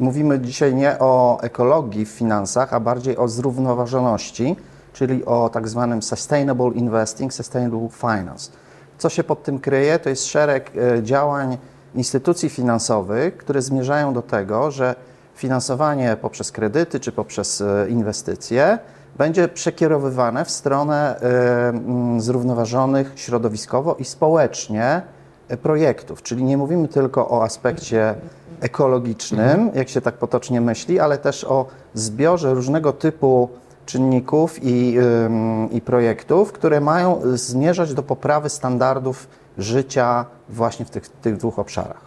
mówimy dzisiaj nie o ekologii w finansach, a bardziej o zrównoważoności, czyli o tak zwanym sustainable investing, sustainable finance. Co się pod tym kryje? To jest szereg e, działań instytucji finansowych, które zmierzają do tego, że finansowanie poprzez kredyty czy poprzez e, inwestycje będzie przekierowywane w stronę e, zrównoważonych środowiskowo i społecznie projektów. Czyli nie mówimy tylko o aspekcie ekologicznym, jak się tak potocznie myśli, ale też o zbiorze różnego typu czynników i, i projektów, które mają zmierzać do poprawy standardów życia właśnie w tych, tych dwóch obszarach.